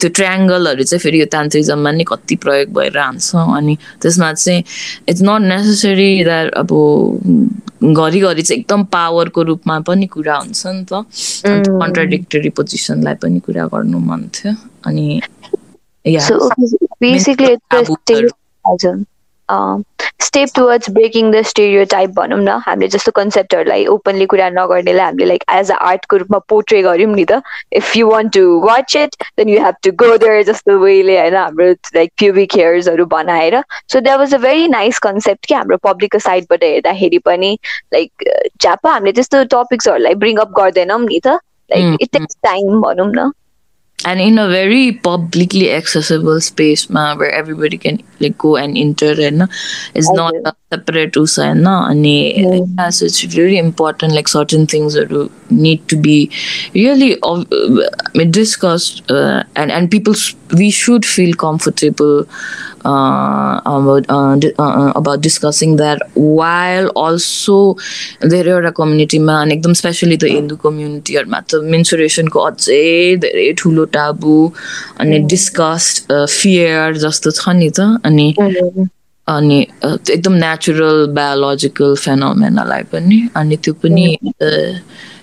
A: त्यो ट्रायङ्गलहरू चाहिँ फेरि यो तान्त्रिजममा नि कति प्रयोग भएर हान्छ अनि त्यसमा चाहिँ इट्स नट नेसेसरी द्याट अब घरिघरि चाहिँ एकदम पावरको रूपमा पनि कुरा हुन्छ नि त। कन्ट्राडिक्टरी पोजिसनलाई पनि कुरा गर्नु मन थियो अनि
B: step towards breaking the stereotype भनौँ न हामीले जस्तो कन्सेप्टहरूलाई ओपनली कुरा नगर्नेलाई हामीले लाइक एज अ आर्टको रूपमा पोर्ट्रे गऱ्यौँ नि त. If you want to watch it then you have to go there जस्तो वेले होइन हाम्रो लाइक प्युबिक हेयर्सहरू बनाएर. So that was a very nice concept कि हाम्रो पब्लिकको साइडबाट हेर्दाखेरि पनि लाइक ज्यापा हामीले त्यस्तो टपिक्सहरूलाई ब्रिङ अप गर्दैनौँ नि त. लाइक इट टेक्स टाइम भनौँ न।
A: And in a very publicly accessible space ma, where everybody can like go and enter and it's not
B: Okay.
A: a separate usa and yeah, so it's really important like certain things that need to be really uh, discussed uh, and and people we should feel comfortable about uh, di- uh, uh, about discussing that while also धेरै एउटा कम्युनिटीमा अनि एकदम specially त हिन्दू कम्युनिटीहरूमा त मेन्सुरेसनको अझै धेरै ठुलो टाबु अनि डिस्कस्ट फियर जस्तो छ नि त अनि अनि एकदम नेचुरल बायोलोजिकल फेनोमेनालाई पनि अनि त्यो पनि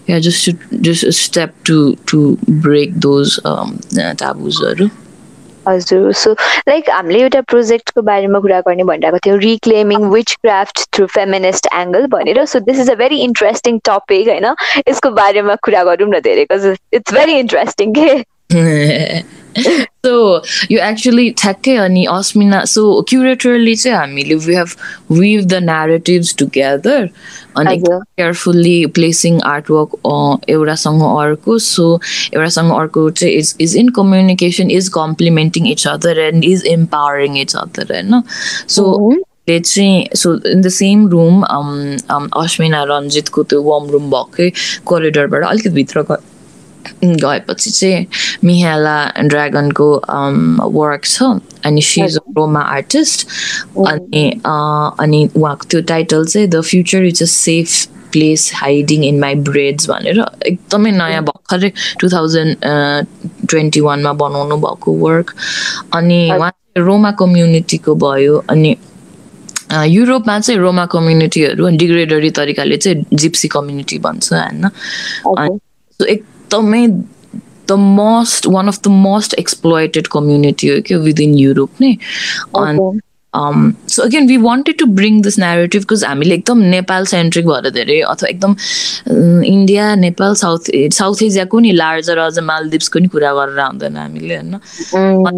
A: yeah just just step to to break those टाबुजहरू
B: हजुर सो लाइक हामीले एउटा प्रोजेक्टको बारेमा कुरा गर्ने भनिरहेको थियौँ reclaiming witchcraft through feminist angle भनेर। So this is a very interesting topic होइन? यसको बारेमा कुरा गरौँ न धेरै इट्स भेरी इन्ट्रेस्टिङ के?
A: सो यो एक्चुली ठ्याक्कै अनि अस्मिना सो क्युरेटरली चाहिँ हामीले we have weave the narratives together अनि। केयरफुल्ली प्लेसिङ आर्टवर्क एउटासँग अर्को. सो एउटासँग अर्को चाहिँ is is in communication is complimenting each other and is empowering each other होइन सो ले चाहिँ so in the same room Ashmina रन्जितको त्यो वार्म रुम भएकै कोरिडोरबाट अलिकति भित्र गएपछि चाहिँ मिहाला ड्रागनको वर्क छ अनि सी इज रोमा आर्टिस्ट अनि अ, अनि उहाँको त्यो टाइटल चाहिँ the future is a safe place hiding in my braids भनेर एकदमै नयाँ भर्खरै टु थाउजन्ड ट्वेन्टी वानमा बनाउनु भएको वर्क अनि उहाँ रोमा कम्युनिटीको भयो अनि अ, युरोपमा चाहिँ रोमा कम्युनिटीहरू डिग्रेडरी तरिकाले चाहिँ जिप्सी कम्युनिटी भन्छ होइन। एक एकदमै the most one of the most exploited community हो क्या विदिन युरोप नै? अनि um, so again we wanted to bring this narrative because हामीले एकदम नेपाल सेन्ट्रिक भएर धेरै अथवा एकदम इन्डिया नेपाल साउथ साउथ एसियाको नि लार्जर अझ मालदिप्सको नि कुरा गरेर आउँदैन हामीले होइन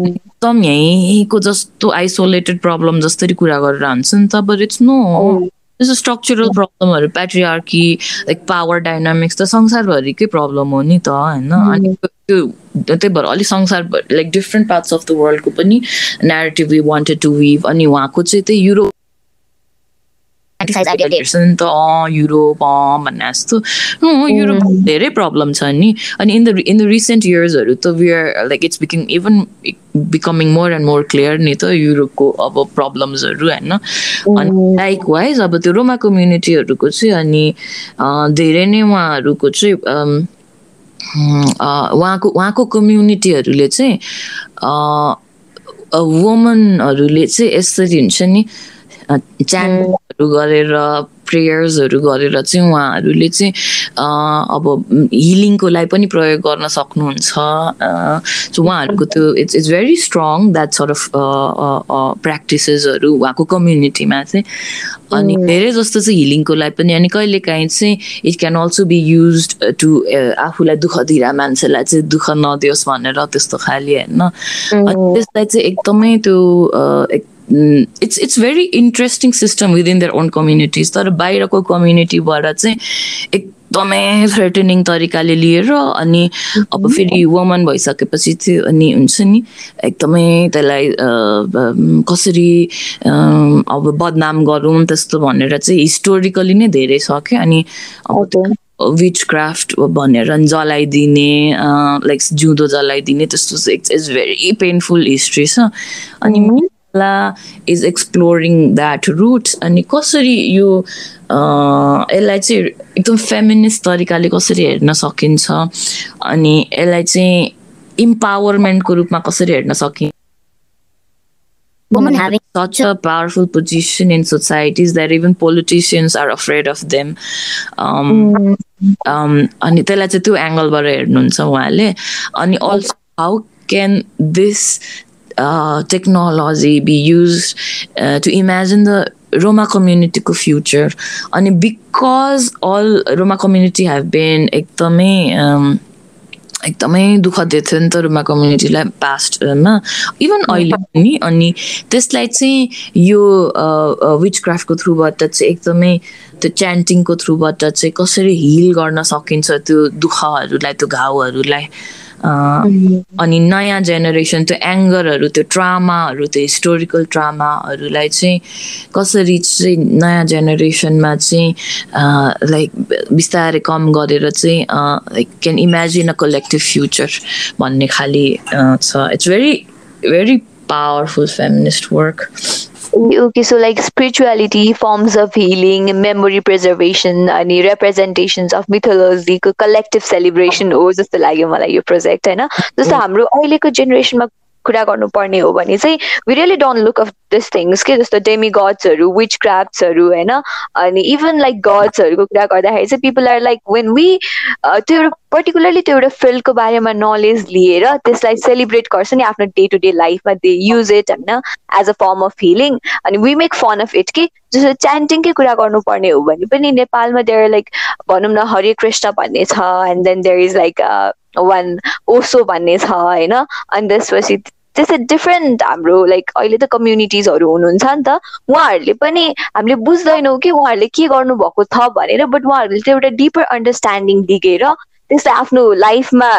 A: एकदम यहीँको जस्तो आइसोलेटेड प्रब्लम जसरी कुरा गरेर हुन्छ नि त बट इट्स नो त्यस्तो स्ट्रक्चरल प्रब्लमहरू प्याट्रिआर्की लाइक पावर डाइनामिक्स त संसारभरिकै प्रब्लम हो नि त होइन? अनि त्यो त्यही भएर अलिक संसार like different parts of the वर्ल्डको पनि narrative we wanted to weave अनि उहाँको चाहिँ त्यही युरोप नि त युरोप भन्ने जस्तो युरोप धेरै प्रब्लम छ नि. अनि in the in the recent इयर्सहरू त we are like it's become even becoming more and more clear नि त युरोपको अब प्रब्लम्सहरू होइन? अनि लाइक वाइज अब त्यो रोमा कम्युनिटीहरूको चाहिँ अनि धेरै नै उहाँहरूको चाहिँ उहाँको उहाँको कम्युनिटीहरूले चाहिँ वुमनहरूले चाहिँ यसरी हुन्छ नि च्यान्टहरू गरेर प्रेयर्सहरू गरेर चाहिँ उहाँहरूले चाहिँ अब हिलिङको लागि पनि प्रयोग गर्न सक्नुहुन्छ। सो उहाँहरूको त्यो it's it's very strong that sort of प्र्याक्टिसेसहरू उहाँको कम्युनिटीमा चाहिँ। अनि धेरै जस्तो चाहिँ हिलिङको लागि पनि अनि कहिलेकाहीँ चाहिँ it can also be use to आफूलाई दुःख दिइरह मान्छेलाई चाहिँ दुःख नदियोस् भनेर त्यस्तो खालि होइन? अनि त्यसलाई चाहिँ एकदमै त्यो it's it's very interesting system within their own communities तर बाहिरको कम्युनिटीबाट चाहिँ एकदमै थ्रेटनिङ तरिकाले लिएर अनि अब फेरि वुमन भइसकेपछि चाहिँ अनि हुन्छ नि एकदमै त्यसलाई कसरी अब बदनाम गरौँ त्यस्तो भनेर चाहिँ हिस्टोरिकली नै धेरै छ क्या अनि अब विच क्राफ्ट भनेर जलाइदिने लाइक जिउँदो जलाइदिने त्यस्तो it's it's very painful history छ। अनि इज एक्सप्लोरिङ द्याट रुट्स अनि कसरी यो यसलाई चाहिँ एकदम फेमिनिस्ट तरिकाले कसरी हेर्न सकिन्छ अनि यसलाई चाहिँ इम्पावरमेन्टको रूपमा कसरी हेर्न सकिन्छ women having such a powerful position in societies that even politicians are afraid of them. Um, um, अनि त्यसलाई चाहिँ त्यो एङ्गलबाट हेर्नुहुन्छ उहाँले अनि also how can this uh, technology be used uh, to imagine the Roma community ko future. And because all Roma community have been एकदमै um, एकदमै दुःख दिएको थियो नि त रुमा कम्युनिटीलाई पास्टमा इभन अहिले पनि अनि त्यसलाई चाहिँ यो विच क्राफ्टको थ्रुबाट चाहिँ एकदमै त्यो च्यान्टिङको थ्रुबाट चाहिँ कसरी हिल गर्न सकिन्छ त्यो दुःखहरूलाई त्यो घाउहरूलाई अनि नयाँ जेनेरेसन त्यो एङ्गरहरू त्यो ट्रामाहरू त्यो हिस्टोरिकल ट्रामाहरूलाई चाहिँ कसरी चाहिँ नयाँ जेनेरेसनमा चाहिँ लाइक बिस्तारै कम गरेर चाहिँ like can imagine a collective future भन्ने खालि छ। It's very very powerful feminist work.
B: okay so like spirituality forms of healing memory preservation अनि representations of mythology को collective celebration हो जस्तो लाग्यो मलाई यो प्रोजेक्ट होइन जस्तो हाम्रो अहिलेको जेनेरेसनमा कुरा गर्नुपर्ने हो भने चाहिँ we really don't look of this things के जस्तो डेमी गड्सहरू विच क्राफ्ट्सहरू होइन? अनि इभन लाइक गड्सहरूको कुरा गर्दाखेरि चाहिँ people are like when we त्यो एउटा पर्टिकुलरली त्यो एउटा फिल्डको बारेमा नलेज लिएर त्यसलाई सेलिब्रेट गर्छ नि आफ्नो डे टु डे लाइफमा दे युज इट होइन as a form of healing अनि we make fun of it कि? जस्तो च्यान्टिङकै कुरा गर्नुपर्ने हो भने पनि नेपालमा देयर लाइक भनौँ न हरे कृष्ण भन्ने छ and then there is like one Osho भन्ने छ होइन अनि त्यसपछि त्यस्तै डिफ्रेन्ट हाम्रो लाइक अहिले त कम्युनिटिजहरू हुनुहुन्छ नि त उहाँहरूले पनि हामीले बुझ्दैनौँ कि उहाँहरूले के गर्नुभएको छ भनेर बट उहाँहरूले चाहिँ एउटा डिपर अन्डरस्ट्यान्डिङ दिगेर त्यसलाई आफ्नो लाइफमा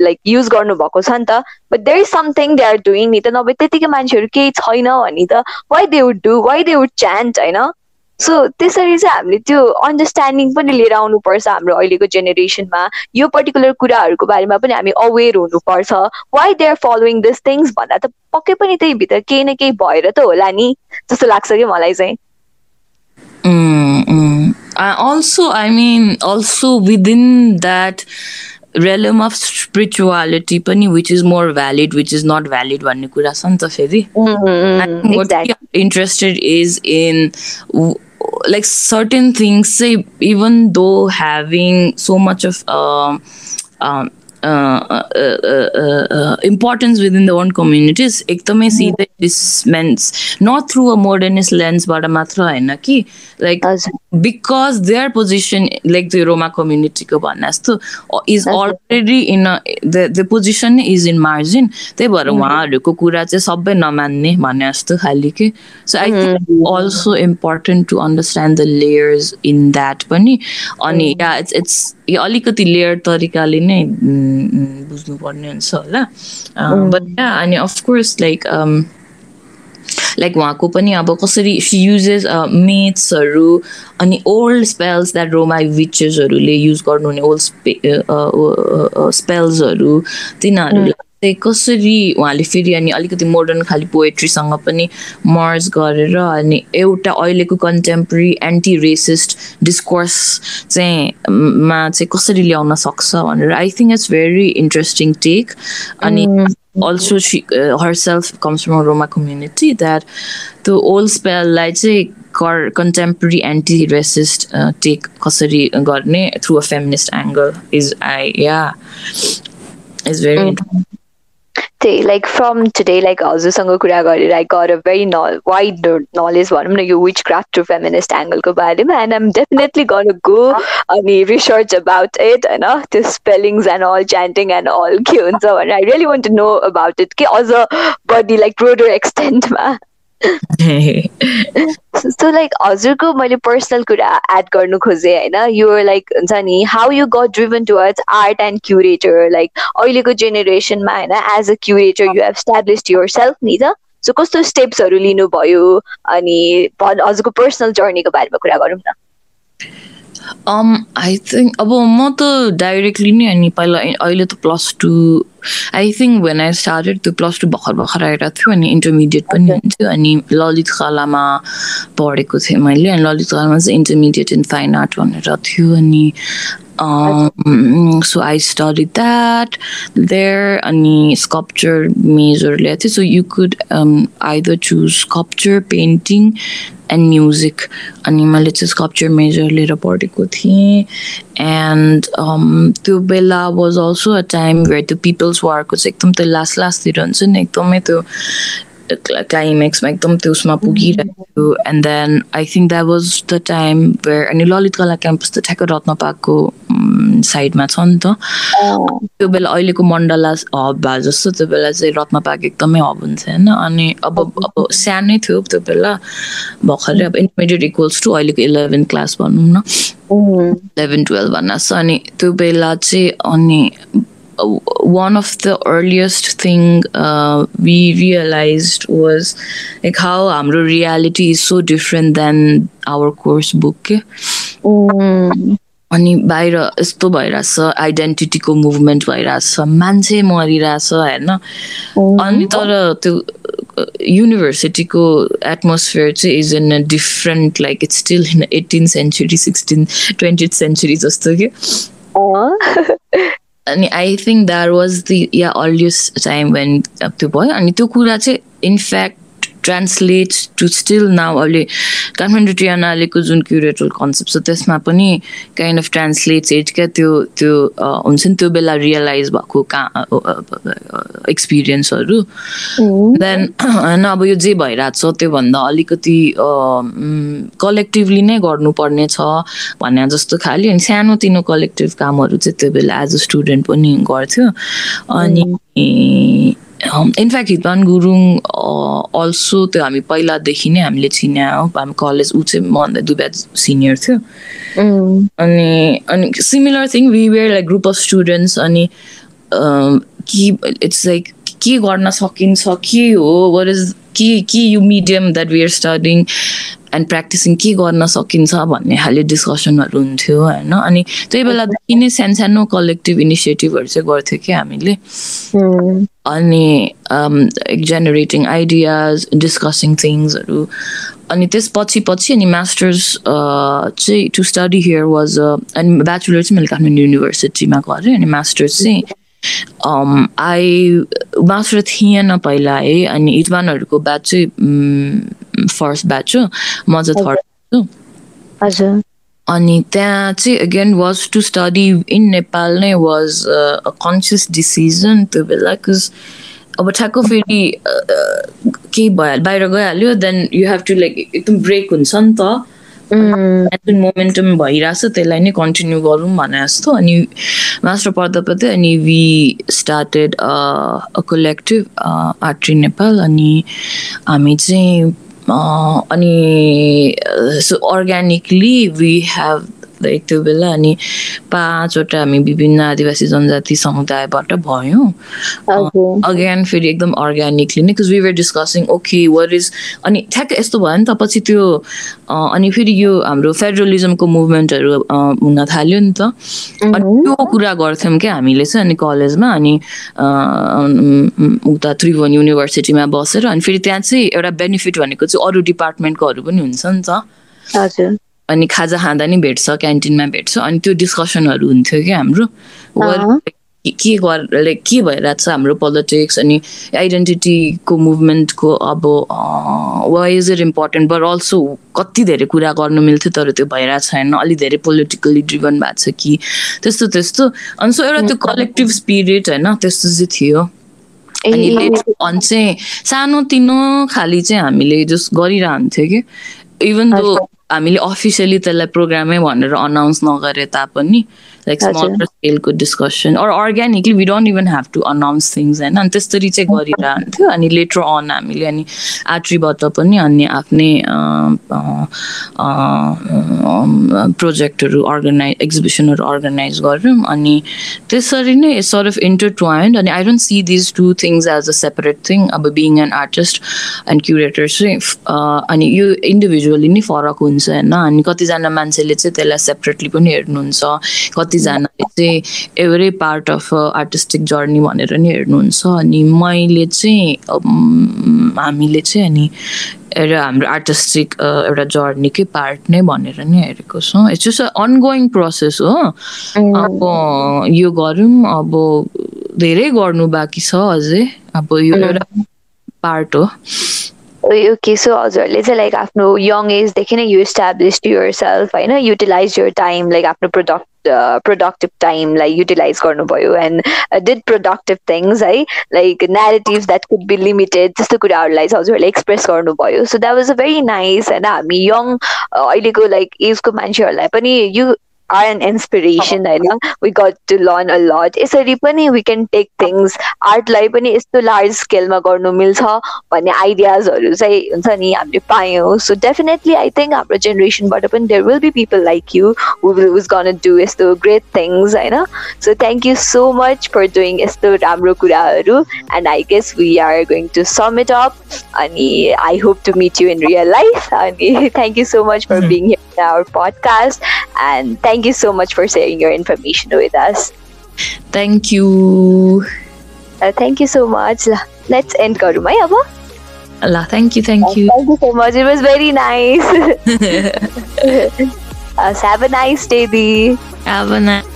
B: लाइक युज गर्नुभएको छ नि त. But there is something they are doing नि त नभए त्यतिकै मान्छेहरू केही छैन भने त why they would do why they would chant होइन सो त्यसरी चाहिँ हामीले त्यो अन्डरस्ट्यान्डिङ पनि लिएर आउनुपर्छ हाम्रो अहिलेको जेनेरेसनमा यो पर्टिकुलर कुराहरूको बारेमा पनि हामी अवेर हुनुपर्छ। Why they are following this things भन्दा त पक्कै पनि त्यही भित्र केही न केही भएर त होला नि जस्तो लाग्छ कि मलाई चाहिँ।
A: also i mean also within that realm of spirituality पनि which is more valid which is not valid भन्ने कुरा छ नि त फेरि interested is in like certain things say even though having so much of importance within the one communities एकदमै सिधै डिसमेन्स not through a modernist लेन्सबाट मात्र होइन कि like because their position like त्यो रोमा कम्युनिटीको भन्ने जस्तो is already in the position is in margin त्यही भएर उहाँहरूको कुरा चाहिँ सबै नमान्ने भन्ने जस्तो खालि कि so I think also important to understand the layers in that पनि अनि या इट्स इट्स अलिकति लेयर तरिकाले नै बुझ्नुपर्ने हुन्छ होला बट अनि अफकोर्स लाइक लाइक उहाँको पनि अब कसरी सी युजेस मेथ्सहरू अनि ओल्ड स्पेल्स द्याट रोमाई विचेसहरूले युज गर्नुहुने ओल्ड स्पे स्पेल्सहरू तिनीहरूलाई चाहिँ कसरी उहाँले फेरि अनि अलिकति मोडर्न खालि पोएट्रीसँग पनि मर्ज गरेर अनि एउटा अहिलेको कन्टेम्पोरेरी एन्टी रेसिस्ट डिस्कोर्स चाहिँ मा चाहिँ कसरी ल्याउन सक्छ भनेर I think it's very interesting take अनि uh, herself comes from a Roma community that the old spell like say contemporary anti-racist uh, take kasari गर्ने through a feminist angle is I yeah is very
B: like from today, like Azu Sango Kuragari, I got a very no- wide knowledge one. You which craft to feminist angle ko and I'm definitely gonna go on research about it and uh, the spellings and all chanting and all kyunso and I really want to know about it. Because also body like broader extend ma. So like हजुरको मैले personal कुरा add गर्नु खोजेँ होइन? यो like हुन्छ नि how you got driven towards art and curator like अहिलेको जेनेरेसनमा होइन? As a curator you have established yourself नि त? सो कस्तो स्टेप्सहरू लिनुभयो? अनि हजुरको पर्सनल जर्नीको बारेमा कुरा गरौँ न।
A: आई थिङ्क अब म त डाइरेक्टली नै अनि पहिला अहिले त plus two I think when I started त्यो प्लस टू भर्खर भर्खर आइरहेको थियो अनि इन्टरमिडिएट पनि हुन्थ्यो अनि ललित कलामा पढेको थिएँ मैले अनि ललित कलामा चाहिँ इन्टरमिडिएट इन फाइन आर्ट भनेर थियो अनि so I study that there अनि स्कल्पचर मेजर ल्याएको थियो so you could either choose sculpture painting and music अनि मैले चाहिँ स्कल्पचर मेजर लिएर पढेको थिएँ एन्ड त्यो बेला was also a time where त्यो पिपल्स वारको चाहिँ एकदम त्यो लास्ट लास्टतिर हुन्छ नि एकदमै त्यो क्लाइमेक्समा एकदम त्यो उसमा पुगिरहेको थियो and then I think that was the time where अनि ललित कला क्याम्पस त ठ्याक्क रत्न पार्कको साइडमा छ नि त त्यो बेला अहिलेको मण्डला हब भए जस्तो त्यो बेला चाहिँ रत्न पार्क एकदमै हब हुन्छ होइन अनि अब अब सानै थियो त्यो बेला भर्खरै अब इन्टरमिडिएट इक्वल्स टु अहिलेको इलेभेन क्लास भनौँ न इलेभेन टुवेल्भ भन्न अनि त्यो बेला चाहिँ अनि one of the earliest thing uh, we realized was like how our reality is so different than our course book. अनि बाहिर यस्तो भइरहेछ आइडेन्टिटीको मुभमेन्ट भइरहेछ मान्छे मरिरहेछ होइन? अनि तर त्यो युनिभर्सिटीको एटमोस्फियर चाहिँ is in a different like it's still in eighteen century sixteen twenty century जस्तो कि? अनि I think that was the yeah earliest time when त्यो भयो अनि त्यो कुरा चाहिँ in fact translate to still now अहिले काठमाडौँ ट्रियानालेको जुन क्युरेटल कन्सेप्ट छ त्यसमा पनि काइन्ड अफ ट्रान्सलेट्स एट क्या? त्यो त्यो हुन्छ नि त्यो बेला रियलाइज भएको का एक्सपिरियन्सहरू देन होइन अब यो जे भइरहेको छ त्योभन्दा अलिकति कलेक्टिभली नै गर्नुपर्ने छ भन्ने जस्तो खालि। अनि सानोतिनो कलेक्टिभ कामहरू चाहिँ त्यो बेला एज अ स्टुडेन्ट पनि गर्थ्यो। अनि इनफ्याक्ट हितमान गुरुङ अल्सो त्यो हामी पहिलादेखि नै हामीले चिन्या हो हामी कलेज ऊ चाहिँ मभन्दा दुई ब्याच सिनियर थियो अनि अनि similar thing we were like group of students अनि कि इट्स लाइक के गर्न सकिन्छ के हो वाट इज के के you medium that we are studying and practicing के गर्न सकिन्छ भन्ने खाले डिस्कसनहरू हुन्थ्यो होइन? अनि त्यही बेलादेखि नै सानो सानो कलेक्टिभ इनिसिएटिभहरू चाहिँ गर्थ्यो कि हामीले? अनि जेनेरेटिङ आइडियाज डिस्कसिङ थिङ्सहरू अनि त्यसपछि पछि अनि मास्टर्स चाहिँ टु स्टडी हियर वाज अनि ब्याचलर चाहिँ मैले काठमाडौँ युनिभर्सिटीमा गरेँ अनि मास्टर्स चाहिँ आई मास्टर थिएन पहिला है अनि इजवानहरूको ब्याच चाहिँ फर्स्ट ब्याच हो म चाहिँ थर्ड
B: हजुर।
A: अनि त्यहाँ चाहिँ again was to study in Nepal नै वाज अ कन्सियस डिसिजन त्यो बेला बिकज अब ठ्याक्क फेरि केही भइहाल्यो बाहिर गइहाल्यो then you have to like एकदम ब्रेक हुन्छ नि त। जुन मोमेन्टम भइरहेछ त्यसलाई नै कन्टिन्यू गरौँ भने जस्तो। अनि मास्टर पढ्दा पढ्दै अनि we started a collective Artree Nepal अनि हामी चाहिँ अनि so organically we have like त्यो बेला अनि पाँचवटा हामी विभिन्न आदिवासी जनजाति समुदायबाट भयौँ। अगेन फेरि एकदम अर्ग्यानिकली नै because we were discussing okay what is अनि ठ्याक्क यस्तो भयो नि त पछि त्यो अनि फेरि यो हाम्रो फेडरलिजमको मुभमेन्टहरू हुन थाल्यो नि त। अनि त्यो कुरा गर्थ्यौँ क्या हामीले चाहिँ अनि कलेजमा अनि उता त्रिभुवन युनिभर्सिटीमा बसेर अनि फेरि त्यहाँ चाहिँ एउटा बेनिफिट भनेको चाहिँ अरू डिपार्टमेन्टकोहरू पनि हुन्छ नि त।
B: हजुर।
A: अनि खाजा खाँदा नि भेट्छ क्यान्टिनमा भेट्छ अनि त्यो डिस्कसनहरू हुन्थ्यो क्या हाम्रो। के गर लाइक के भइरहेको छ हाम्रो पोलिटिक्स अनि आइडेन्टिटीको मुभमेन्टको अब why is it important but also कति धेरै कुरा गर्नु मिल्थ्यो तर त्यो भइरहेको छैन। अलिक धेरै पोलिटिकली ड्रिभन भएको छ कि। त्यस्तो त्यस्तो। अनि सो एउटा त्यो कलेक्टिभ स्पिरिट होइन त्यस्तो चाहिँ थियो। अनि लेटर अन चाहिँ सानो तिनो खालि चाहिँ हामीले जस्ट गरिरहन्थ्यो कि। इभन दो हामीले अफिसियली त्यसलाई प्रोग्रामै भनेर अनाउन्स नगरे तापनि like smaller स्केलको discussion or organically we don't even have to announce things होइन अनि त्यस्तरी चाहिँ गरिरहन्थ्यो अनि लेटर अन हामीले अनि आर्ट्रीबाट पनि अनि आफ्नै प्रोजेक्टहरू अर्गनाइज एक्जिबिसनहरू अर्गनाइज गऱ्यौँ अनि त्यसरी नै सर अफ इन्टरट्वाइन्ड अनि I don't see these two things as a separate thing अब being an artist and curator चाहिँ अनि यो इन्डिभिजुअली नै फरक हुन्छ होइन अनि कतिजना मान्छेले चाहिँ त्यसलाई सेपरेटली पनि हेर्नुहुन्छ कति कतिजनाले चाहिँ एउटै पार्ट अफ आर्टिस्टिक जर्नी भनेर नि हेर्नुहुन्छ। अनि मैले चाहिँ हामीले चाहिँ अनि एउटा हाम्रो आर्टिस्टिक एउटा जर्नीकै पार्ट नै भनेर नै हेरेको छौँ। इट्स जस्ट अनगोइङ प्रोसेस हो। अब यो गरौँ अब धेरै गर्नु बाँकी छ अझै। अब यो एउटा पार्ट हो।
B: ओके सो हजुरहरूले चाहिँ लाइक आफ्नो यङ एजदेखि नै यु इस्टाब्लिस युर सेल्फ होइन युटिलाइज युर टाइम लाइक आफ्नो प्रोडक्ट प्रोडक्टिभ टाइमलाई युटिलाइज गर्नुभयो एन्ड डिड प्रोडक्टिभ थिङ्स है like narratives that could be limited त्यस्तो कुराहरूलाई चाहिँ हजुरहरूले एक्सप्रेस गर्नुभयो so that was a very nice होइन हामी यङ अहिलेको लाइक एजको मान्छेहरूलाई पनि यु are an inspiration होइन we got to learn a lot. यसरी पनि we can take things. आर्टलाई पनि यस्तो लार्ज स्केलमा गर्नु मिल्छ भन्ने आइडियाजहरू चाहिँ हुन्छ नि हामीले पायौँ सो डेफिनेटली आई थिङ्क हाम्रो जेनेरेसनबाट पनि there will be people like you who's gonna do यस्तो ग्रेट थिङ्स होइन so thank you so much for doing यस्तो राम्रो कुराहरू and I guess we are going to sum it up अनि I hope to meet you in real life अनि thank you so much for being here our podcast. And thank you so much for sharing your information with us.
A: Thank you.
B: Uh, thank you so much. Let's end Karumai Abba.
A: Allah, thank you, thank you.
B: Thank you so much. It was very nice. uh, have a nice day, Dee.
A: Have a nice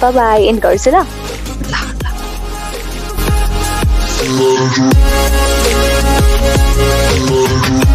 B: Bye bye. End Karsula.
A: Allah, Allah.